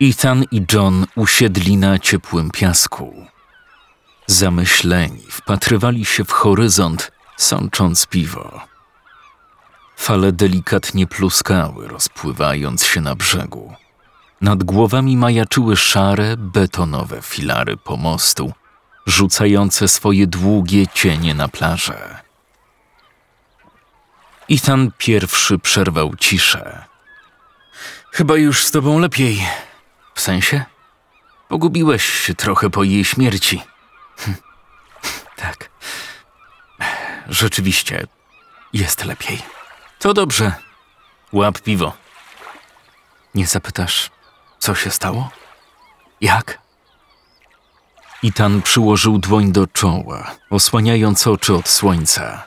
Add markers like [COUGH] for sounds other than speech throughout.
Ethan i John usiedli na ciepłym piasku. Zamyśleni wpatrywali się w horyzont, sącząc piwo. Fale delikatnie pluskały, rozpływając się na brzegu. Nad głowami majaczyły szare, betonowe filary pomostu, rzucające swoje długie cienie na plażę. Ethan pierwszy przerwał ciszę. Chyba już z tobą lepiej. W sensie? Pogubiłeś się trochę po jej śmierci. Hm. Tak. Rzeczywiście, jest lepiej. To dobrze. Łap piwo. Nie zapytasz, co się stało? Jak? Itan przyłożył dłoń do czoła, osłaniając oczy od słońca.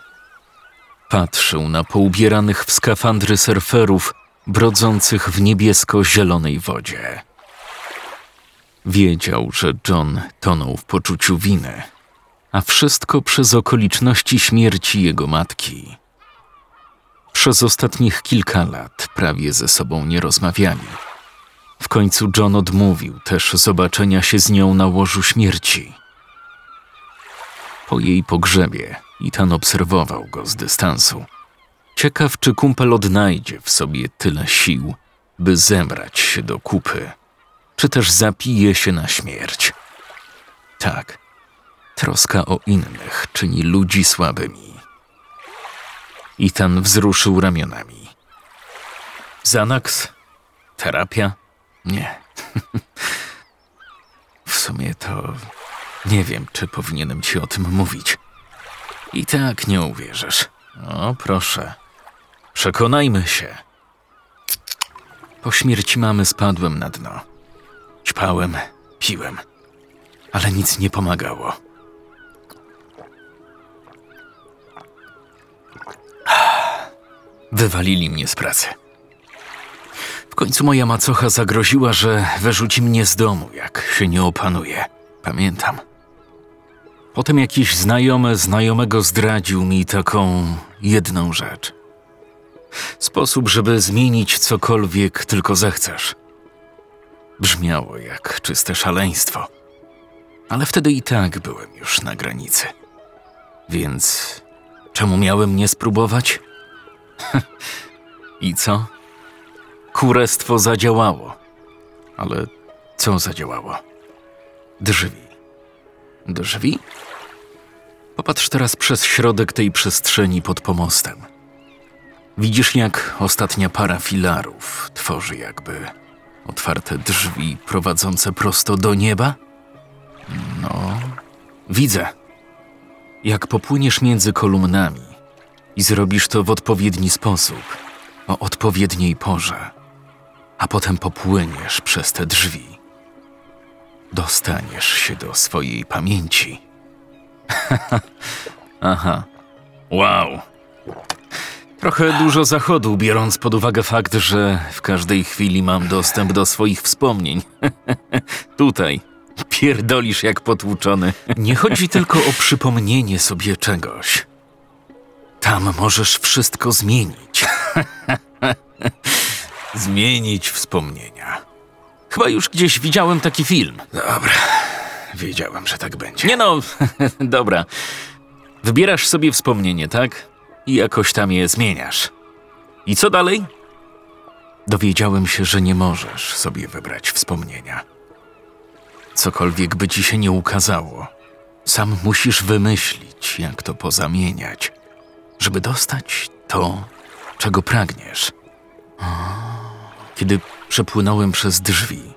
Patrzył na poubieranych w skafandry surferów, brodzących w niebiesko-zielonej wodzie. Wiedział, że John tonął w poczuciu winy, a wszystko przez okoliczności śmierci jego matki. Przez ostatnich kilka lat prawie ze sobą nie rozmawiali. W końcu John odmówił też zobaczenia się z nią na łożu śmierci. Po jej pogrzebie Itan obserwował go z dystansu. Ciekaw, czy kumpel odnajdzie w sobie tyle sił, by zebrać się do kupy, czy też zapije się na śmierć. Tak, troska o innych czyni ludzi słabymi. Itan wzruszył ramionami. Zanax? Terapia? Nie. [LAUGHS] w sumie to nie wiem, czy powinienem ci o tym mówić. I tak nie uwierzysz. O, proszę. Przekonajmy się. Po śmierci mamy spadłem na dno. Ćpałem, piłem, ale nic nie pomagało. Wywalili mnie z pracy. W końcu moja macocha zagroziła, że wyrzuci mnie z domu, jak się nie opanuje. Pamiętam. Potem jakiś znajomy znajomego zdradził mi taką jedną rzecz. Sposób, żeby zmienić cokolwiek tylko zechcesz. Brzmiało jak czyste szaleństwo. Ale wtedy i tak byłem już na granicy. Więc czemu miałem nie spróbować? [LAUGHS] I co? Kurestwo zadziałało. Ale co zadziałało? Drzwi. Drzwi? Popatrz teraz przez środek tej przestrzeni pod pomostem. Widzisz, jak ostatnia para filarów tworzy jakby otwarte drzwi prowadzące prosto do nieba? No, widzę. Jak popłyniesz między kolumnami i zrobisz to w odpowiedni sposób, o odpowiedniej porze, a potem popłyniesz przez te drzwi, dostaniesz się do swojej pamięci. [LAUGHS] Aha. Wow. Trochę dużo zachodu, biorąc pod uwagę fakt, że w każdej chwili mam dostęp do swoich wspomnień. [LAUGHS] Tutaj. Pierdolisz jak potłuczony. Nie chodzi tylko o przypomnienie sobie czegoś. Tam możesz wszystko zmienić. [LAUGHS] zmienić wspomnienia. Chyba już gdzieś widziałem taki film. Dobra. Wiedziałem, że tak będzie. Nie no, [LAUGHS] dobra. Wybierasz sobie wspomnienie, tak? I jakoś tam je zmieniasz. I co dalej? Dowiedziałem się, że nie możesz sobie wybrać wspomnienia. Cokolwiek by ci się nie ukazało, sam musisz wymyślić, jak to pozamieniać, żeby dostać to, czego pragniesz. Kiedy przepłynąłem przez drzwi,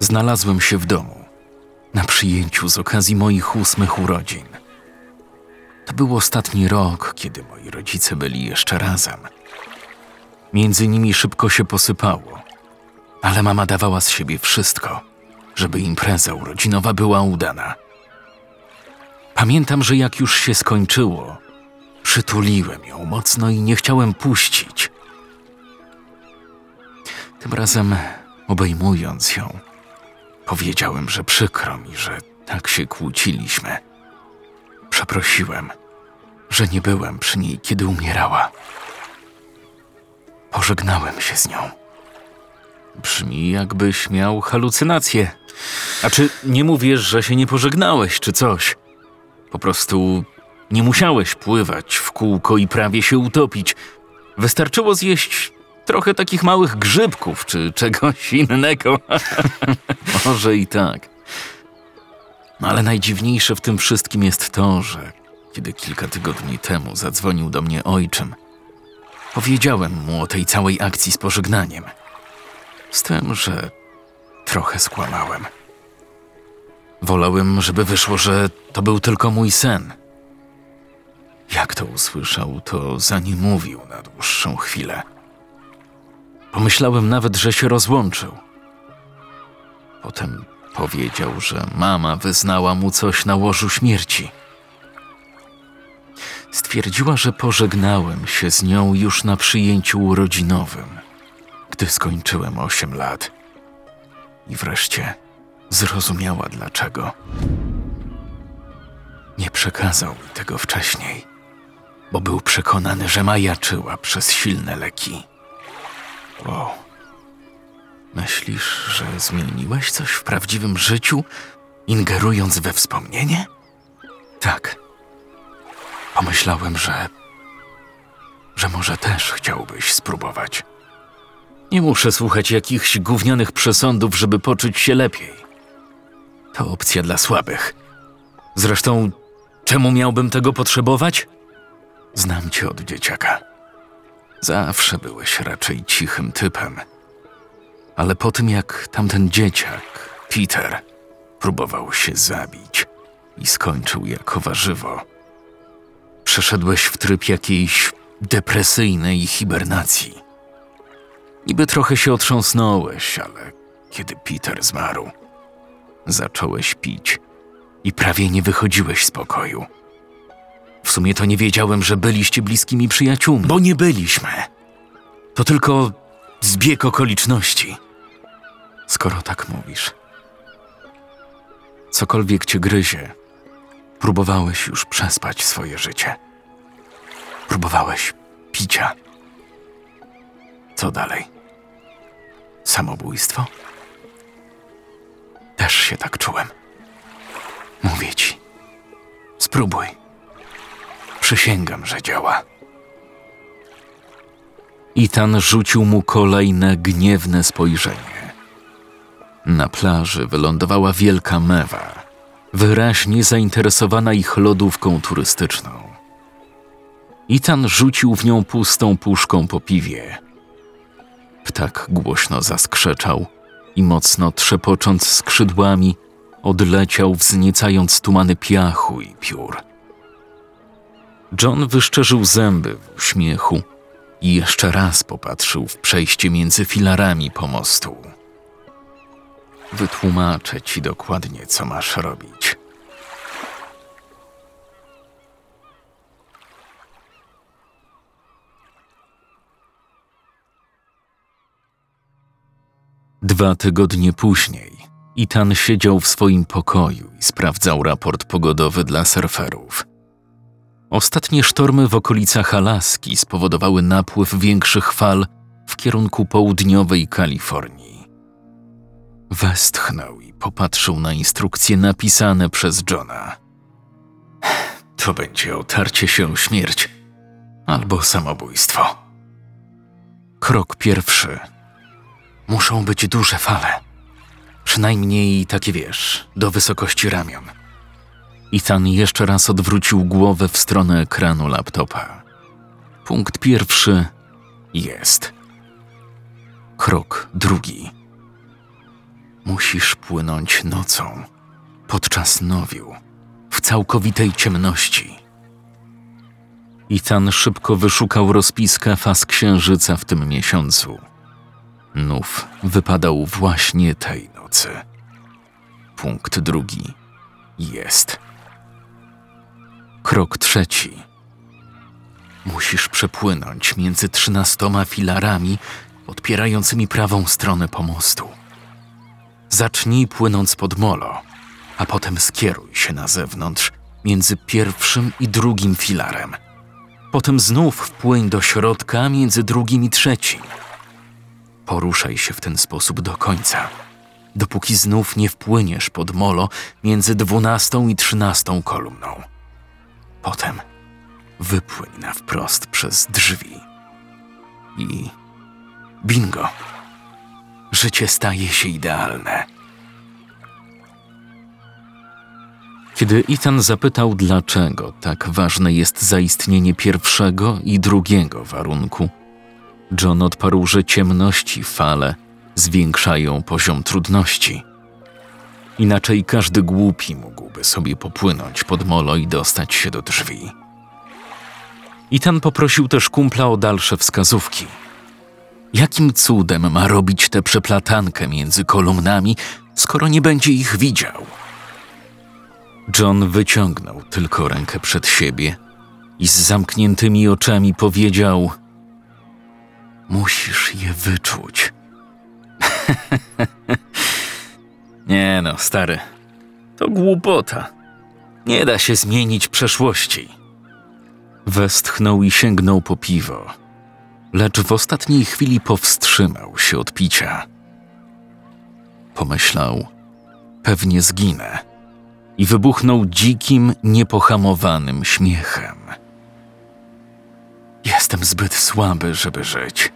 znalazłem się w domu, na przyjęciu z okazji moich ósmych urodzin. To był ostatni rok, kiedy moi rodzice byli jeszcze razem. Między nimi szybko się posypało, ale mama dawała z siebie wszystko, żeby impreza urodzinowa była udana. Pamiętam, że jak już się skończyło, przytuliłem ją mocno i nie chciałem puścić. Tym razem, obejmując ją, powiedziałem, że przykro mi, że tak się kłóciliśmy. Przeprosiłem, że nie byłem przy niej, kiedy umierała. Pożegnałem się z nią. brzmi jakbyś miał halucynacje. A czy nie mówisz, że się nie pożegnałeś, czy coś? Po prostu nie musiałeś pływać w kółko i prawie się utopić. Wystarczyło zjeść trochę takich małych grzybków, czy czegoś innego. [LAUGHS] Może i tak. No ale najdziwniejsze w tym wszystkim jest to, że kiedy kilka tygodni temu zadzwonił do mnie ojczym, powiedziałem mu o tej całej akcji z pożegnaniem. Z tym, że trochę skłamałem. Wolałem, żeby wyszło, że to był tylko mój sen. Jak to usłyszał, to zanim mówił na dłuższą chwilę. Pomyślałem nawet, że się rozłączył. Potem powiedział, że mama wyznała mu coś na łożu śmierci. Stwierdziła, że pożegnałem się z nią już na przyjęciu urodzinowym, gdy skończyłem 8 lat. I wreszcie zrozumiała dlaczego. Nie przekazał mi tego wcześniej, bo był przekonany, że majaczyła przez silne leki. Wow. Myślisz, że zmieniłeś coś w prawdziwym życiu, ingerując we wspomnienie? Tak. Pomyślałem, że. że może też chciałbyś spróbować. Nie muszę słuchać jakichś gównianych przesądów, żeby poczuć się lepiej. To opcja dla słabych. Zresztą, czemu miałbym tego potrzebować? Znam cię od dzieciaka. Zawsze byłeś raczej cichym typem. Ale po tym, jak tamten dzieciak, Peter, próbował się zabić i skończył jako warzywo, przeszedłeś w tryb jakiejś depresyjnej hibernacji. Niby trochę się otrząsnąłeś, ale kiedy Peter zmarł, zacząłeś pić i prawie nie wychodziłeś z pokoju. W sumie to nie wiedziałem, że byliście bliskimi przyjaciółmi, bo nie byliśmy. To tylko zbieg okoliczności. Skoro tak mówisz. Cokolwiek cię gryzie, próbowałeś już przespać swoje życie. Próbowałeś picia. Co dalej? Samobójstwo? Też się tak czułem. Mówię ci. Spróbuj. Przysięgam, że działa. Itan rzucił mu kolejne gniewne spojrzenie. Na plaży wylądowała wielka mewa, wyraźnie zainteresowana ich lodówką turystyczną. Itan rzucił w nią pustą puszką po piwie. Ptak głośno zaskrzeczał i mocno trzepocząc skrzydłami, odleciał wzniecając tumany piachu i piór. John wyszczerzył zęby w uśmiechu i jeszcze raz popatrzył w przejście między filarami pomostu. Wytłumaczę ci dokładnie, co masz robić. Dwa tygodnie później Itan siedział w swoim pokoju i sprawdzał raport pogodowy dla surferów. Ostatnie sztormy w okolicach Alaski spowodowały napływ większych fal w kierunku południowej Kalifornii. Westchnął i popatrzył na instrukcje napisane przez Johna. To będzie otarcie się o śmierć albo samobójstwo. Krok pierwszy. Muszą być duże fale. Przynajmniej takie wiesz, do wysokości ramion. Ethan jeszcze raz odwrócił głowę w stronę ekranu laptopa. Punkt pierwszy jest. Krok drugi. Musisz płynąć nocą, podczas nowiu, w całkowitej ciemności. Ethan szybko wyszukał rozpiska faz księżyca w tym miesiącu. Nów wypadał właśnie tej nocy. Punkt drugi jest. Krok trzeci. Musisz przepłynąć między trzynastoma filarami odpierającymi prawą stronę pomostu. Zacznij płynąc pod molo, a potem skieruj się na zewnątrz między pierwszym i drugim filarem. Potem znów wpłyń do środka między drugim i trzecim. Poruszaj się w ten sposób do końca, dopóki znów nie wpłyniesz pod molo między dwunastą i trzynastą kolumną. Potem wypłyń na wprost przez drzwi. I bingo! Życie staje się idealne. Kiedy Ethan zapytał, dlaczego tak ważne jest zaistnienie pierwszego i drugiego warunku, John odparł, że ciemności fale zwiększają poziom trudności. Inaczej każdy głupi mógłby sobie popłynąć pod molo i dostać się do drzwi. Ethan poprosił też kumpla o dalsze wskazówki. Jakim cudem ma robić tę przeplatankę między kolumnami, skoro nie będzie ich widział? John wyciągnął tylko rękę przed siebie i z zamkniętymi oczami powiedział: Musisz je wyczuć. [LAUGHS] Nie no, stary, to głupota. Nie da się zmienić przeszłości. Westchnął i sięgnął po piwo, lecz w ostatniej chwili powstrzymał się od picia. Pomyślał, pewnie zginę, i wybuchnął dzikim, niepohamowanym śmiechem. Jestem zbyt słaby, żeby żyć.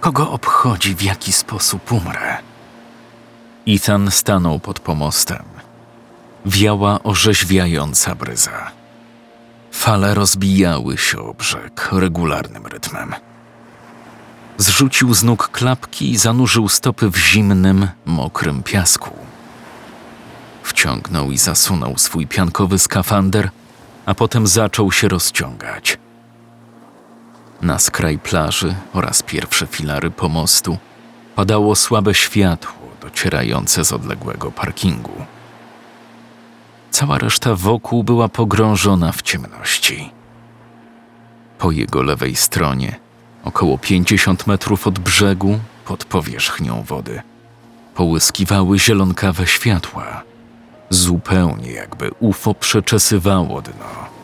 Kogo obchodzi, w jaki sposób umrę? Ethan stanął pod pomostem. Wiała orzeźwiająca bryza. Fale rozbijały się o brzeg regularnym rytmem. Zrzucił z nóg klapki i zanurzył stopy w zimnym, mokrym piasku. Wciągnął i zasunął swój piankowy skafander, a potem zaczął się rozciągać. Na skraj plaży oraz pierwsze filary pomostu padało słabe światło docierające z odległego parkingu. Cała reszta wokół była pogrążona w ciemności. Po jego lewej stronie, około 50 metrów od brzegu, pod powierzchnią wody, połyskiwały zielonkawe światła, zupełnie jakby UFO przeczesywało dno.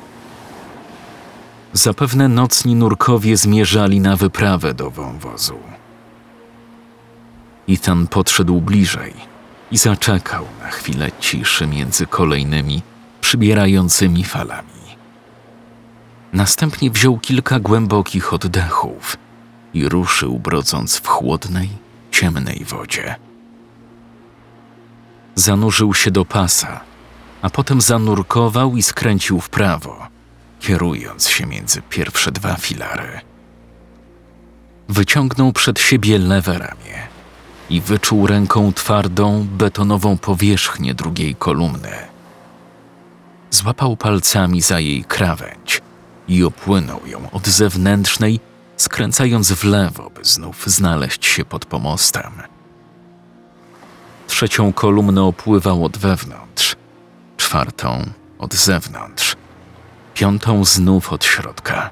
Zapewne nocni nurkowie zmierzali na wyprawę do wąwozu. Ethan podszedł bliżej i zaczekał na chwilę ciszy między kolejnymi, przybierającymi falami. Następnie wziął kilka głębokich oddechów i ruszył, brodząc w chłodnej, ciemnej wodzie. Zanurzył się do pasa, a potem zanurkował i skręcił w prawo, kierując się między pierwsze dwa filary. Wyciągnął przed siebie lewe ramię i wyczuł ręką twardą, betonową powierzchnię drugiej kolumny. Złapał palcami za jej krawędź i opłynął ją od zewnętrznej, skręcając w lewo, by znów znaleźć się pod pomostem. Trzecią kolumnę opływał od wewnątrz, czwartą od zewnątrz, piątą znów od środka.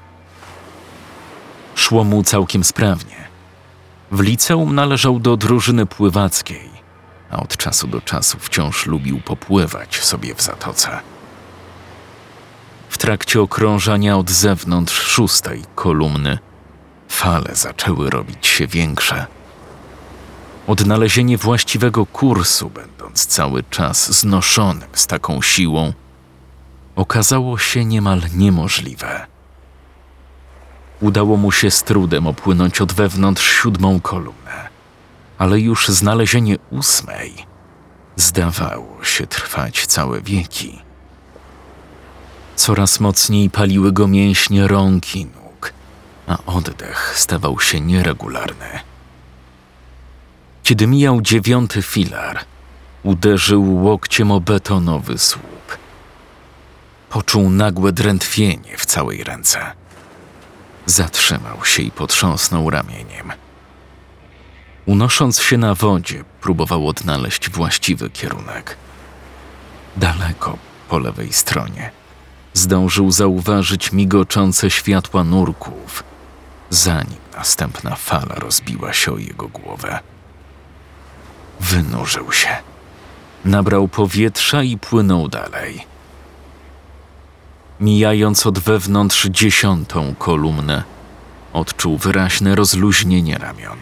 Szło mu całkiem sprawnie. W liceum należał do drużyny pływackiej, a od czasu do czasu wciąż lubił popływać sobie w zatoce. Trakcie okrążania od zewnątrz szóstej kolumny fale zaczęły robić się większe. Odnalezienie właściwego kursu, będąc cały czas znoszonym z taką siłą, okazało się niemal niemożliwe. Udało mu się z trudem opłynąć od wewnątrz siódmą kolumnę, ale już znalezienie ósmej zdawało się trwać całe wieki. Coraz mocniej paliły go mięśnie rąk i nóg, a oddech stawał się nieregularny. Kiedy mijał dziewiąty filar, uderzył łokciem o betonowy słup. Poczuł nagłe drętwienie w całej ręce. Zatrzymał się i potrząsnął ramieniem. Unosząc się na wodzie, próbował odnaleźć właściwy kierunek. Daleko po lewej stronie zdążył zauważyć migoczące światła nurków, zanim następna fala rozbiła się o jego głowę. Wynurzył się. Nabrał powietrza i płynął dalej. Mijając od wewnątrz dziesiątą kolumnę, odczuł wyraźne rozluźnienie ramion.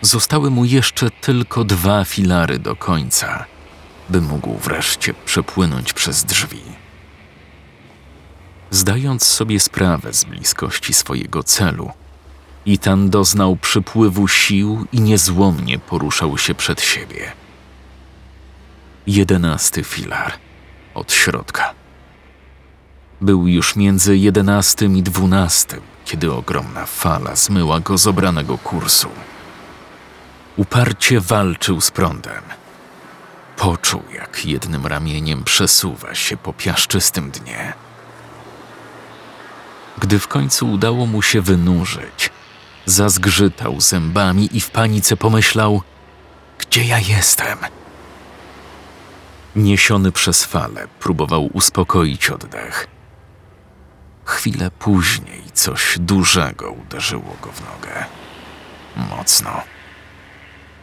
Zostały mu jeszcze tylko dwa filary do końca, by mógł wreszcie przepłynąć przez drzwi. Zdając sobie sprawę z bliskości swojego celu, Itan doznał przypływu sił i niezłomnie poruszał się przed siebie. Jedenasty filar od środka. Był już między jedenastym i dwunastym, kiedy ogromna fala zmyła go z obranego kursu. Uparcie walczył z prądem. Poczuł, jak jednym ramieniem przesuwa się po piaszczystym dnie. Gdy w końcu udało mu się wynurzyć, zazgrzytał zębami i w panice pomyślał: Gdzie ja jestem? Niesiony przez falę, próbował uspokoić oddech. Chwilę później coś dużego uderzyło go w nogę. Mocno.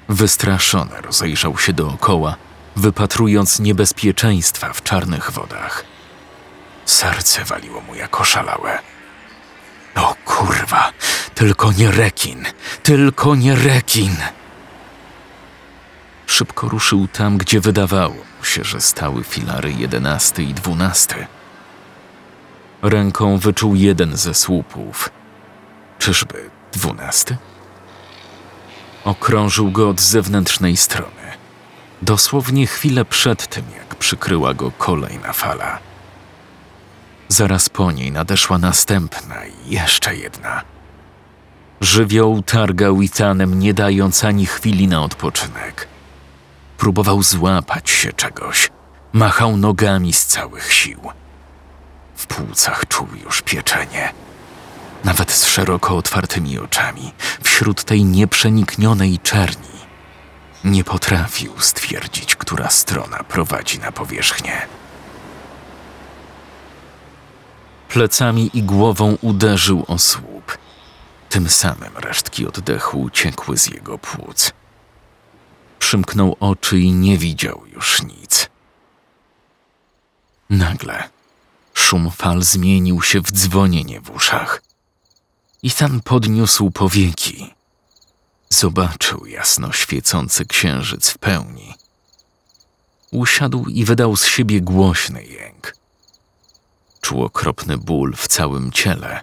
Wystraszony rozejrzał się dookoła, wypatrując niebezpieczeństwa w czarnych wodach. Serce waliło mu jak oszalałe. O kurwa, tylko nie rekin, tylko nie rekin. Szybko ruszył tam, gdzie wydawało mu się, że stały filary jedenasty i dwunasty. Ręką wyczuł jeden ze słupów. Czyżby dwunasty? Okrążył go od zewnętrznej strony. Dosłownie chwilę przed tym, jak przykryła go kolejna fala. Zaraz po niej nadeszła następna i jeszcze jedna. Żywioł targał Itanem, nie dając ani chwili na odpoczynek. Próbował złapać się czegoś. Machał nogami z całych sił. W płucach czuł już pieczenie. Nawet z szeroko otwartymi oczami, wśród tej nieprzeniknionej czerni, nie potrafił stwierdzić, która strona prowadzi na powierzchnię. Plecami i głową uderzył o słup. Tym samym resztki oddechu uciekły z jego płuc. Przymknął oczy i nie widział już nic. Nagle szum fal zmienił się w dzwonienie w uszach. Ethan podniósł powieki. Zobaczył jasno świecący księżyc w pełni. Usiadł i wydał z siebie głośny jęk. Czuł okropny ból w całym ciele,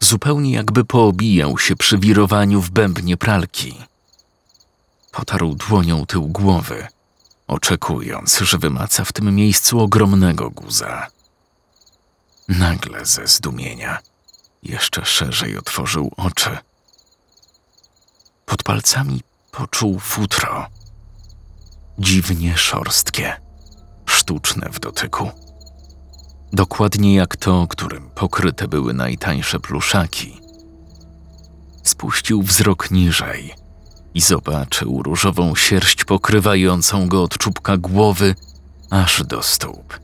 zupełnie jakby poobijał się przy wirowaniu w bębnie pralki. Potarł dłonią tył głowy, oczekując, że wymaca w tym miejscu ogromnego guza. Nagle ze zdumienia jeszcze szerzej otworzył oczy. Pod palcami poczuł futro. Dziwnie szorstkie, sztuczne w dotyku. Dokładnie jak to, którym pokryte były najtańsze pluszaki. Spuścił wzrok niżej i zobaczył różową sierść pokrywającą go od czubka głowy aż do stóp.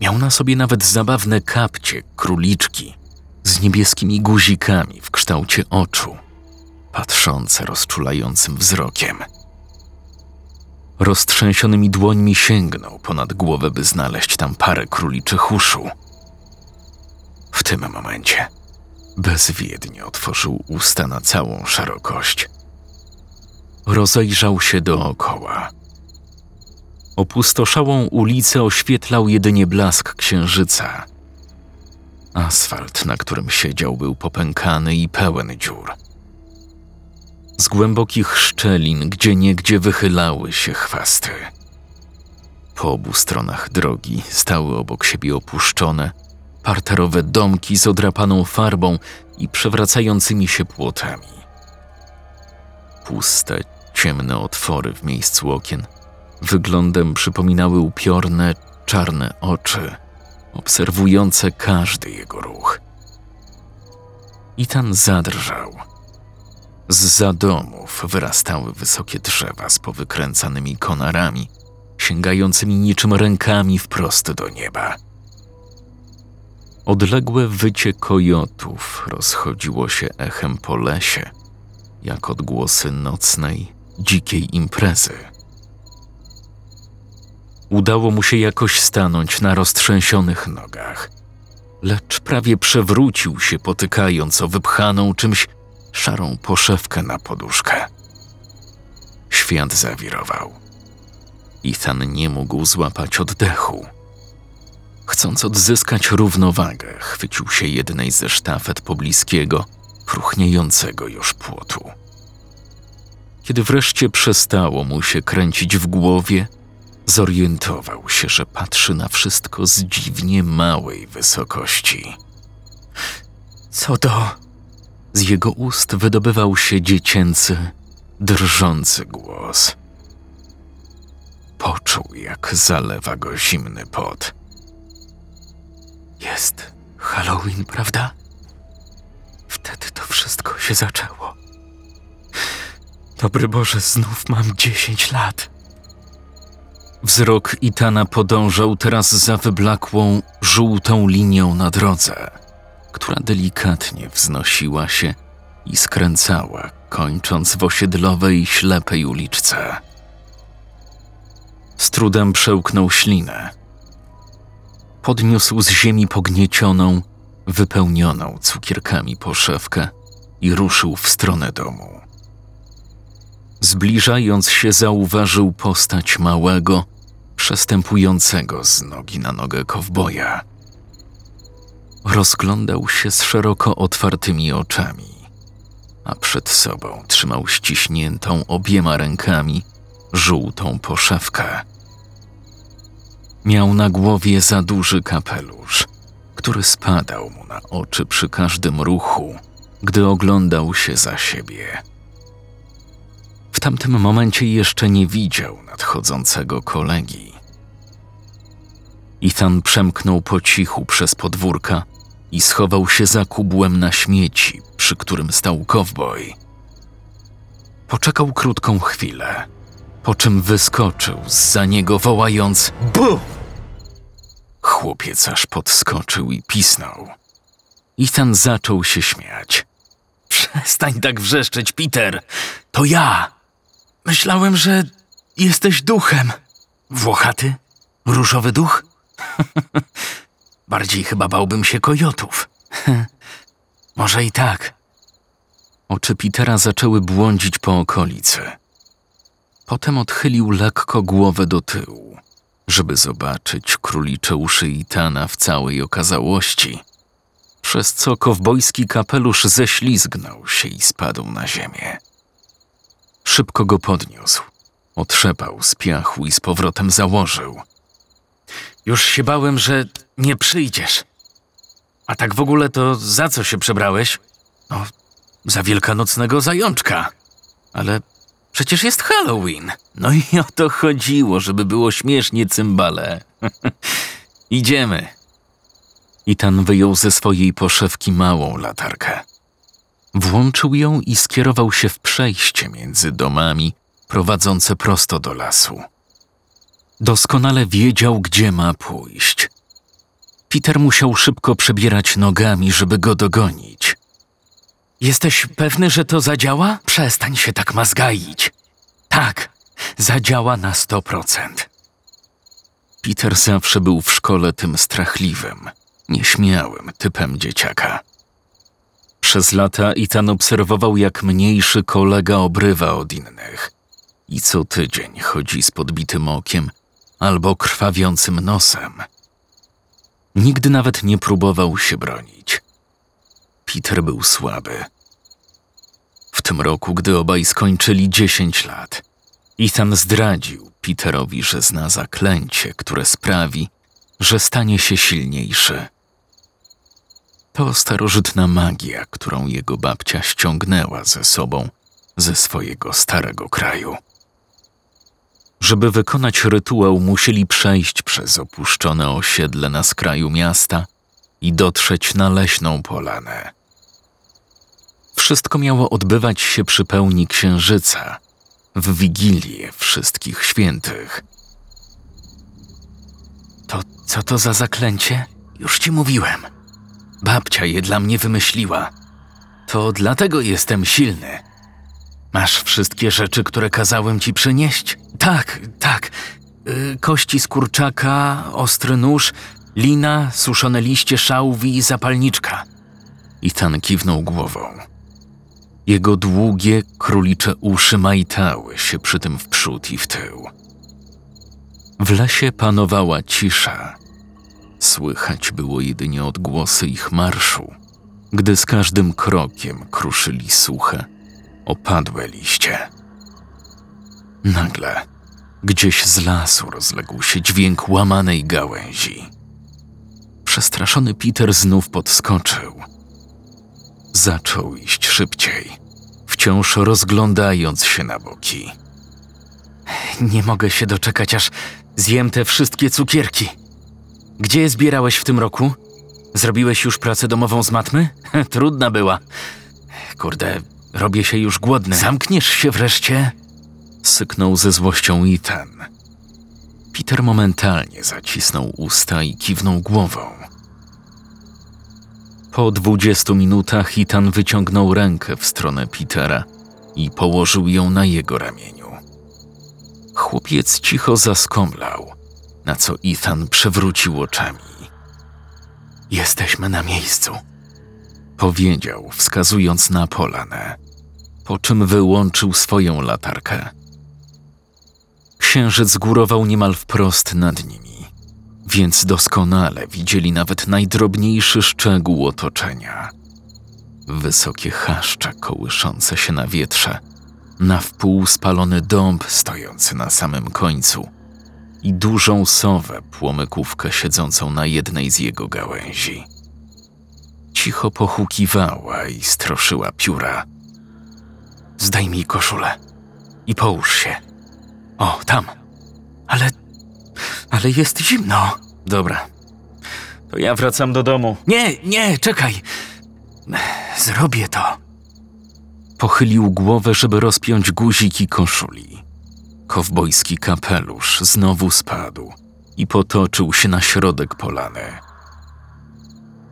Miał na sobie nawet zabawne kapcie, króliczki z niebieskimi guzikami w kształcie oczu, patrzące rozczulającym wzrokiem. Roztrzęsionymi dłońmi sięgnął ponad głowę, by znaleźć tam parę króliczych uszu. W tym momencie bezwiednie otworzył usta na całą szerokość. Rozejrzał się dookoła. Opustoszałą ulicę oświetlał jedynie blask księżyca. Asfalt, na którym siedział, był popękany i pełen dziur. Z głębokich szczelin, gdzie niegdzie wychylały się chwasty. Po obu stronach drogi stały obok siebie opuszczone, parterowe domki z odrapaną farbą i przewracającymi się płotami. Puste, ciemne otwory w miejscu okien wyglądem przypominały upiorne, czarne oczy, obserwujące każdy jego ruch. Itan zadrżał. Z za domów wyrastały wysokie drzewa z powykręcanymi konarami, sięgającymi niczym rękami wprost do nieba. Odległe wycie kojotów rozchodziło się echem po lesie, jak odgłosy nocnej, dzikiej imprezy. Udało mu się jakoś stanąć na roztrzęsionych nogach, lecz prawie przewrócił się, potykając o wypchaną czymś szarą poszewkę na poduszkę. Świat zawirował. Ethan nie mógł złapać oddechu. Chcąc odzyskać równowagę, chwycił się jednej ze sztafet pobliskiego, próchniejącego już płotu. Kiedy wreszcie przestało mu się kręcić w głowie, zorientował się, że patrzy na wszystko z dziwnie małej wysokości. Co to? Z jego ust wydobywał się dziecięcy, drżący głos. Poczuł, jak zalewa go zimny pot. Jest Halloween, prawda? Wtedy to wszystko się zaczęło. Dobry Boże, znów mam dziesięć lat. Wzrok Itana podążał teraz za wyblakłą, żółtą linią na drodze, która delikatnie wznosiła się i skręcała, kończąc w osiedlowej, ślepej uliczce. Z trudem przełknął ślinę. Podniósł z ziemi pogniecioną, wypełnioną cukierkami poszewkę i ruszył w stronę domu. Zbliżając się, zauważył postać małego, przestępującego z nogi na nogę kowboja. Rozglądał się z szeroko otwartymi oczami, a przed sobą trzymał ściśniętą obiema rękami żółtą poszewkę. Miał na głowie za duży kapelusz, który spadał mu na oczy przy każdym ruchu, gdy oglądał się za siebie. W tamtym momencie jeszcze nie widział nadchodzącego kolegi. Ethan przemknął po cichu przez podwórka i schował się za kubłem na śmieci, przy którym stał kowboj. Poczekał krótką chwilę, po czym wyskoczył za niego wołając BU! Chłopiec aż podskoczył i pisnął. Ethan zaczął się śmiać. [LAUGHS] Przestań tak wrzeszczeć, Peter! To ja! Myślałem, że jesteś duchem. Włochaty? Różowy duch? [LAUGHS] Bardziej chyba bałbym się kojotów. [LAUGHS] Może i tak. Oczy Petera zaczęły błądzić po okolicy. Potem odchylił lekko głowę do tyłu, żeby zobaczyć królicze uszy Itana w całej okazałości, przez co kowbojski kapelusz ześlizgnął się i spadł na ziemię. Szybko go podniósł, otrzepał z piachu i z powrotem założył. Już się bałem, że nie przyjdziesz. A tak w ogóle to za co się przebrałeś? No, za wielkanocnego zajączka. Ale przecież jest Halloween. No i o to chodziło, żeby było śmiesznie cymbale. [LAUGHS] Idziemy. Itan wyjął ze swojej poszewki małą latarkę. Włączył ją i skierował się w przejście między domami prowadzące prosto do lasu. Doskonale wiedział, gdzie ma pójść. Peter musiał szybko przebierać nogami, żeby go dogonić. Jesteś pewny, że to zadziała? Przestań się tak mazgaić. Tak, zadziała na sto procent. Peter zawsze był w szkole tym strachliwym, nieśmiałym typem dzieciaka. Przez lata Ethan obserwował, jak mniejszy kolega obrywa od innych i co tydzień chodzi z podbitym okiem albo krwawiącym nosem. Nigdy nawet nie próbował się bronić. Peter był słaby. W tym roku, gdy obaj skończyli 10 lat, Ethan zdradził Peterowi, że zna zaklęcie, które sprawi, że stanie się silniejszy. To starożytna magia, którą jego babcia ściągnęła ze sobą ze swojego starego kraju. Żeby wykonać rytuał, musieli przejść przez opuszczone osiedle na skraju miasta i dotrzeć na leśną polanę. Wszystko miało odbywać się przy pełni księżyca, w wigilię wszystkich świętych. To co to za zaklęcie? Już ci mówiłem. Babcia je dla mnie wymyśliła. To dlatego jestem silny. Masz wszystkie rzeczy, które kazałem ci przynieść? Tak, tak. Yy, kości z kurczaka, ostry nóż, lina, suszone liście szałwi i zapalniczka. I tan kiwnął głową. Jego długie, królicze uszy majtały się przy tym w przód i w tył. W lesie panowała cisza. Słychać było jedynie odgłosy ich marszu, gdy z każdym krokiem kruszyli suche, opadłe liście. Nagle gdzieś z lasu rozległ się dźwięk łamanej gałęzi. Przestraszony Peter znów podskoczył. Zaczął iść szybciej, wciąż rozglądając się na boki. Nie mogę się doczekać, aż zjem te wszystkie cukierki. Gdzie je zbierałeś w tym roku? Zrobiłeś już pracę domową z matmy? [LAUGHS] Trudna była. Kurde, robię się już głodny. Zamkniesz się wreszcie? Syknął ze złością Ethan. Peter momentalnie zacisnął usta i kiwnął głową. Po dwudziestu minutach Ethan wyciągnął rękę w stronę Petera i położył ją na jego ramieniu. Chłopiec cicho zaskomlał, na co Ethan przewrócił oczami. Jesteśmy na miejscu, powiedział, wskazując na polanę, po czym wyłączył swoją latarkę. Księżyc górował niemal wprost nad nimi, więc doskonale widzieli nawet najdrobniejszy szczegół otoczenia. Wysokie chaszcze kołyszące się na wietrze, na wpół spalony dąb stojący na samym końcu i dużą sowę płomykówkę siedzącą na jednej z jego gałęzi. Cicho pochukiwała i stroszyła pióra. Zdejmij koszulę i połóż się. O, tam. Ale. Ale jest zimno. Dobra. To ja wracam do domu. Nie, nie, czekaj. Zrobię to. Pochylił głowę, żeby rozpiąć guziki koszuli. Kowbojski kapelusz znowu spadł i potoczył się na środek polany.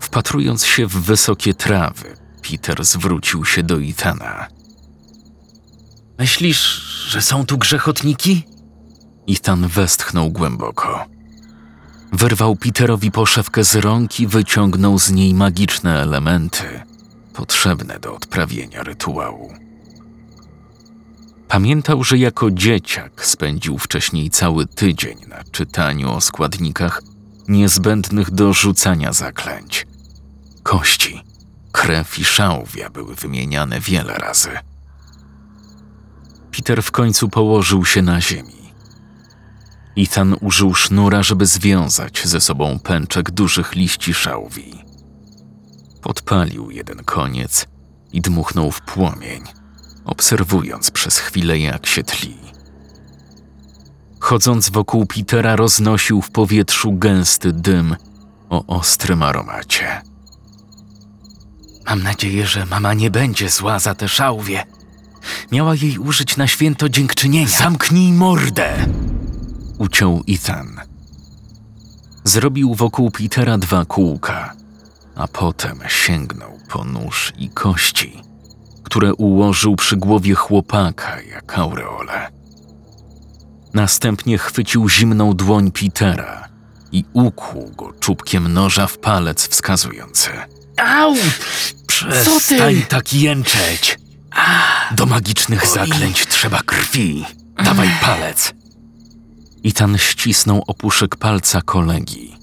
Wpatrując się w wysokie trawy, Peter zwrócił się do Ethana. Myślisz, że są tu grzechotniki? Ethan westchnął głęboko. Wyrwał Peterowi poszewkę z rąk i wyciągnął z niej magiczne elementy, potrzebne do odprawienia rytuału. Pamiętał, że jako dzieciak spędził wcześniej cały tydzień na czytaniu o składnikach niezbędnych do rzucania zaklęć. Kości, krew i szałwia były wymieniane wiele razy. Peter w końcu położył się na ziemi. Ethan użył sznura, żeby związać ze sobą pęczek dużych liści szałwi. Podpalił jeden koniec i dmuchnął w płomień, obserwując przez chwilę, jak się tli. Chodząc wokół Petera, roznosił w powietrzu gęsty dym o ostrym aromacie. Mam nadzieję, że mama nie będzie zła za te szałwie. Miała jej użyć na święto dziękczynienia. Zamknij mordę! Uciął Ethan. Zrobił wokół Petera dwa kółka, a potem sięgnął po nóż i kości, które ułożył przy głowie chłopaka jak aureole. Następnie chwycił zimną dłoń Petera i ukłuł go czubkiem noża w palec wskazujący. Au! Przestań tak jęczeć! Do magicznych zaklęć trzeba krwi. Dawaj palec. Itan ścisnął opuszek palca kolegi,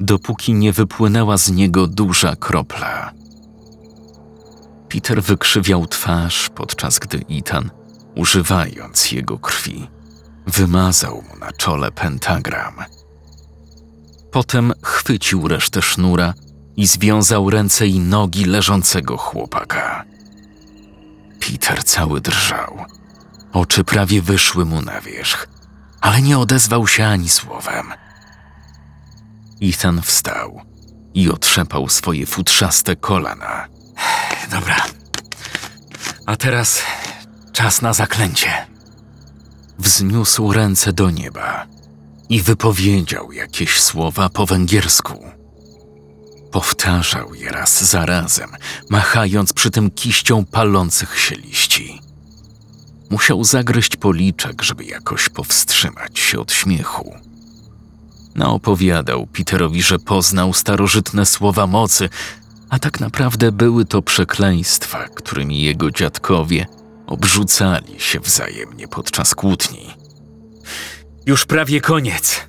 dopóki nie wypłynęła z niego duża kropla. Peter wykrzywiał twarz, podczas gdy Itan, używając jego krwi, wymazał mu na czole pentagram. Potem chwycił resztę sznura i związał ręce i nogi leżącego chłopaka. Peter cały drżał. Oczy prawie wyszły mu na wierzch, ale nie odezwał się ani słowem. Ethan wstał i otrzepał swoje futrzaste kolana. [SIGHS] Dobra. A teraz czas na zaklęcie. Wzniósł ręce do nieba i wypowiedział jakieś słowa po węgiersku. Powtarzał je raz za razem, machając przy tym kiścią palących się liści. Musiał zagryźć policzek, żeby jakoś powstrzymać się od śmiechu. Naopowiadał Peterowi, że poznał starożytne słowa mocy, A tak naprawdę były to przekleństwa, którymi jego dziadkowie obrzucali się wzajemnie podczas kłótni. Już prawie koniec,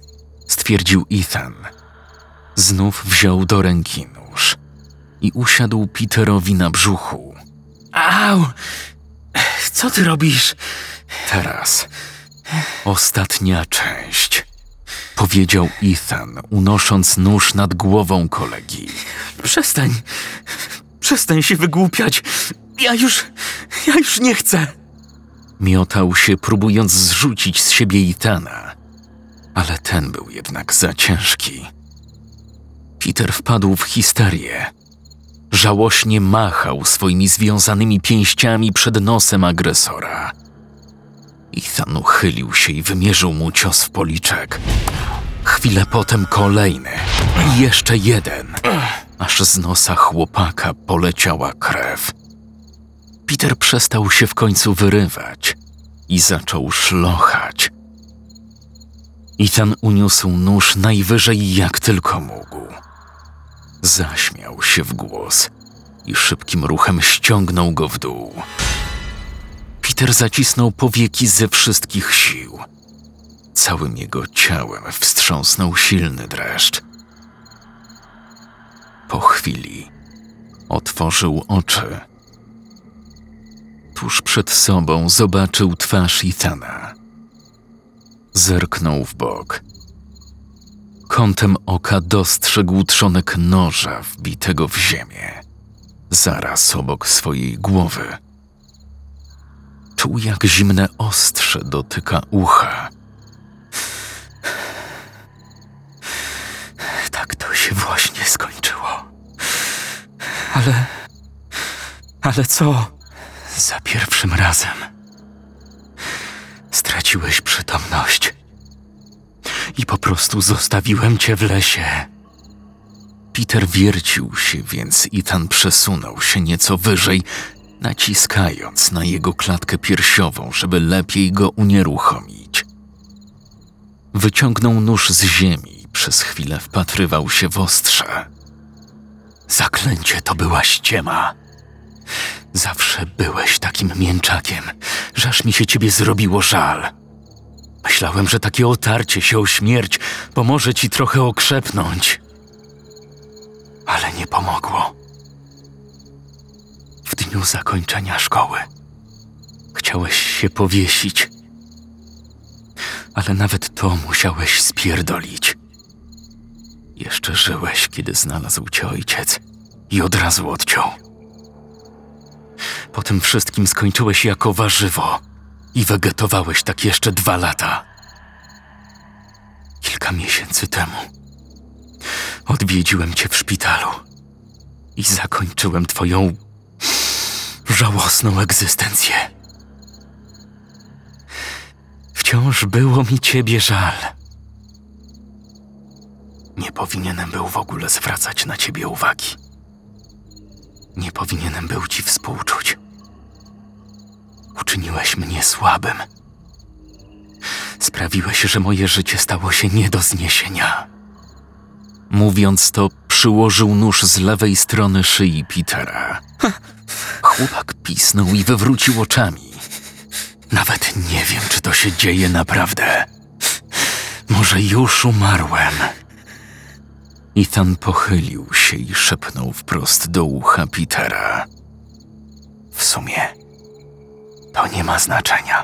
stwierdził Ethan. Znów wziął do ręki nóż i usiadł Peterowi na brzuchu. Au! Co ty robisz? Teraz. Ostatnia część. Powiedział Ethan, unosząc nóż nad głową kolegi. Przestań. Przestań się wygłupiać. Ja już. Ja już nie chcę. Miotał się, próbując zrzucić z siebie Ethana. Ale ten był jednak za ciężki. Peter wpadł w histerię. Żałośnie machał swoimi związanymi pięściami przed nosem agresora. Ethan uchylił się i wymierzył mu cios w policzek. Chwilę potem kolejny i jeszcze jeden, aż z nosa chłopaka poleciała krew. Peter przestał się w końcu wyrywać i zaczął szlochać. Ethan uniósł nóż najwyżej jak tylko mógł. Zaśmiał się w głos i szybkim ruchem ściągnął go w dół. Peter zacisnął powieki ze wszystkich sił. Całym jego ciałem wstrząsnął silny dreszcz. Po chwili otworzył oczy. Tuż przed sobą zobaczył twarz Ethana. Zerknął w bok. Kątem oka dostrzegł trzonek noża wbitego w ziemię, zaraz obok swojej głowy. Czuł, jak zimne ostrze dotyka ucha. Tak to się właśnie skończyło. Ale. Ale co? Za pierwszym razem. Straciłeś przytomność. I po prostu zostawiłem cię w lesie. Peter wiercił się, więc Ethan przesunął się nieco wyżej, naciskając na jego klatkę piersiową, żeby lepiej go unieruchomić. Wyciągnął nóż z ziemi i przez chwilę wpatrywał się w ostrze. Zaklęcie to była ściema. Zawsze byłeś takim mięczakiem, że aż mi się ciebie zrobiło żal. Myślałem, że takie otarcie się o śmierć pomoże ci trochę okrzepnąć. Ale nie pomogło. W dniu zakończenia szkoły chciałeś się powiesić, ale nawet to musiałeś spierdolić. Jeszcze żyłeś, kiedy znalazł cię ojciec i od razu odciął. Po tym wszystkim skończyłeś jako warzywo i wegetowałeś tak jeszcze dwa lata. Kilka miesięcy temu odwiedziłem cię w szpitalu i zakończyłem twoją żałosną egzystencję. Wciąż było mi ciebie żal. Nie powinienem był w ogóle zwracać na ciebie uwagi. Nie powinienem był ci współczuć. Uczyniłeś mnie słabym. Sprawiłeś, że moje życie stało się nie do zniesienia. Mówiąc to, przyłożył nóż z lewej strony szyi Petera. Chłopak pisnął i wywrócił oczami. Nawet nie wiem, czy to się dzieje naprawdę. Może już umarłem. Ethan pochylił się i szepnął wprost do ucha Petera. W sumie to nie ma znaczenia.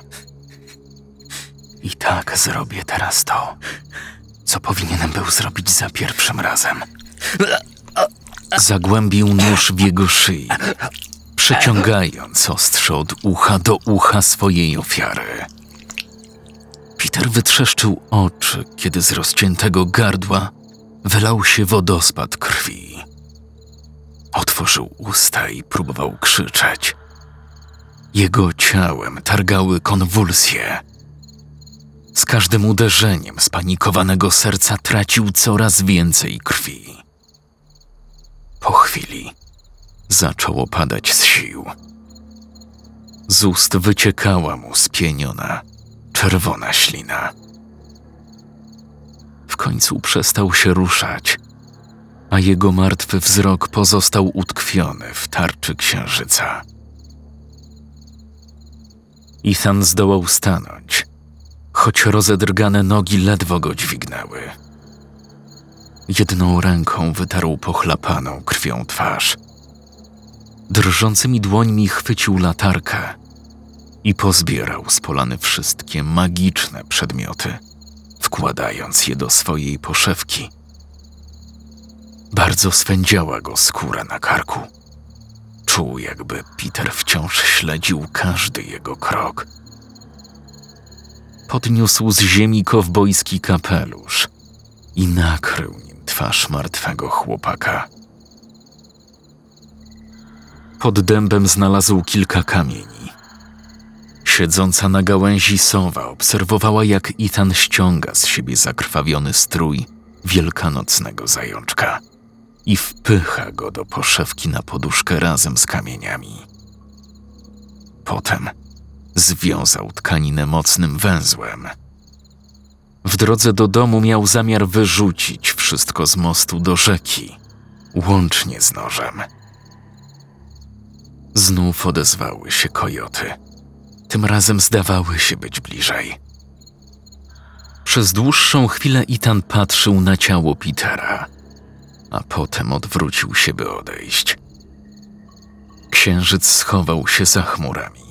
I tak zrobię teraz to, co powinienem był zrobić za pierwszym razem. Zagłębił nóż w jego szyi, przeciągając ostrze od ucha do ucha swojej ofiary. Peter wytrzeszczył oczy, kiedy z rozciętego gardła wylał się wodospad krwi. Otworzył usta i próbował krzyczeć. Jego ciałem targały konwulsje. Z każdym uderzeniem spanikowanego serca tracił coraz więcej krwi. Po chwili zaczęło padać z sił. Z ust wyciekała mu spieniona, czerwona ślina. W końcu przestał się ruszać, a jego martwy wzrok pozostał utkwiony w tarczy księżyca. Ethan zdołał stanąć, choć rozedrgane nogi ledwo go dźwignęły. Jedną ręką wytarł pochlapaną krwią twarz. Drżącymi dłońmi chwycił latarkę i pozbierał z polany wszystkie magiczne przedmioty, wkładając je do swojej poszewki. Bardzo swędziała go skóra na karku. Czuł, jakby Peter wciąż śledził każdy jego krok. Podniósł z ziemi kowbojski kapelusz i nakrył nim twarz martwego chłopaka. Pod dębem znalazł kilka kamieni. Siedząca na gałęzi sowa obserwowała, jak Ethan ściąga z siebie zakrwawiony strój wielkanocnego zajączka i wpycha go do poszewki na poduszkę razem z kamieniami. Potem związał tkaninę mocnym węzłem. W drodze do domu miał zamiar wyrzucić wszystko z mostu do rzeki, łącznie z nożem. Znów odezwały się kojoty. Tym razem zdawały się być bliżej. Przez dłuższą chwilę Itan patrzył na ciało Petera, a potem odwrócił się, by odejść. Księżyc schował się za chmurami,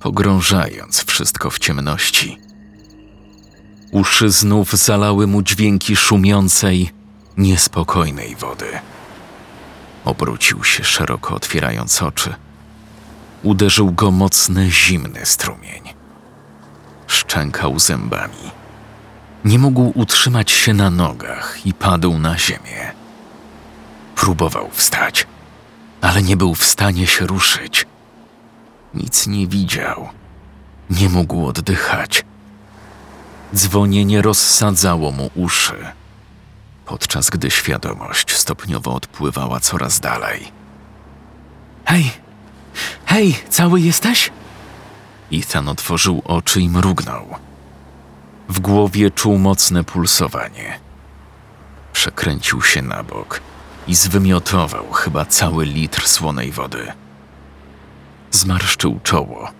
pogrążając wszystko w ciemności. Uszy znów zalały mu dźwięki szumiącej, niespokojnej wody. Obrócił się szeroko otwierając oczy. Uderzył go mocny, zimny strumień. Szczękał zębami. Nie mógł utrzymać się na nogach i padł na ziemię. Próbował wstać, ale nie był w stanie się ruszyć. Nic nie widział. Nie mógł oddychać. Dzwonienie rozsadzało mu uszy, podczas gdy świadomość stopniowo odpływała coraz dalej. Hej! Hej, cały jesteś? Ethan otworzył oczy i mrugnął. W głowie czuł mocne pulsowanie. Przekręcił się na bok i zwymiotował chyba cały litr słonej wody. Zmarszczył czoło.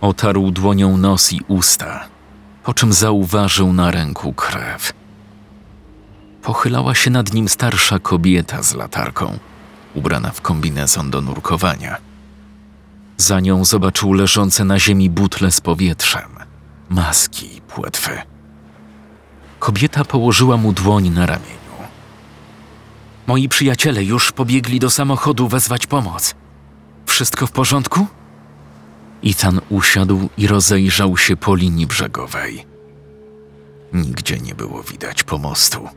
Otarł dłonią nos i usta, po czym zauważył na ręku krew. Pochylała się nad nim starsza kobieta z latarką, ubrana w kombinezon do nurkowania. Za nią zobaczył leżące na ziemi butle z powietrzem, maski i płetwy. Kobieta położyła mu dłoń na ramieniu. Moi przyjaciele już pobiegli do samochodu wezwać pomoc. Wszystko w porządku? Ethan usiadł i rozejrzał się po linii brzegowej. Nigdzie nie było widać pomostu.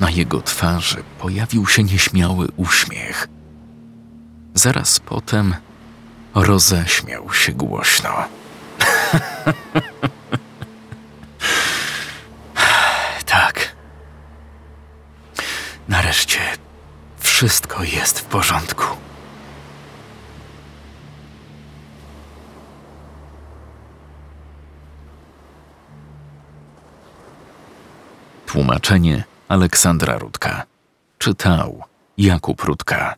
Na jego twarzy pojawił się nieśmiały uśmiech. Zaraz potem roześmiał się głośno. [LAUGHS] tak. Nareszcie wszystko jest w porządku. Tłumaczenie Aleksandra Rudka. Czytał Jakub Rudka.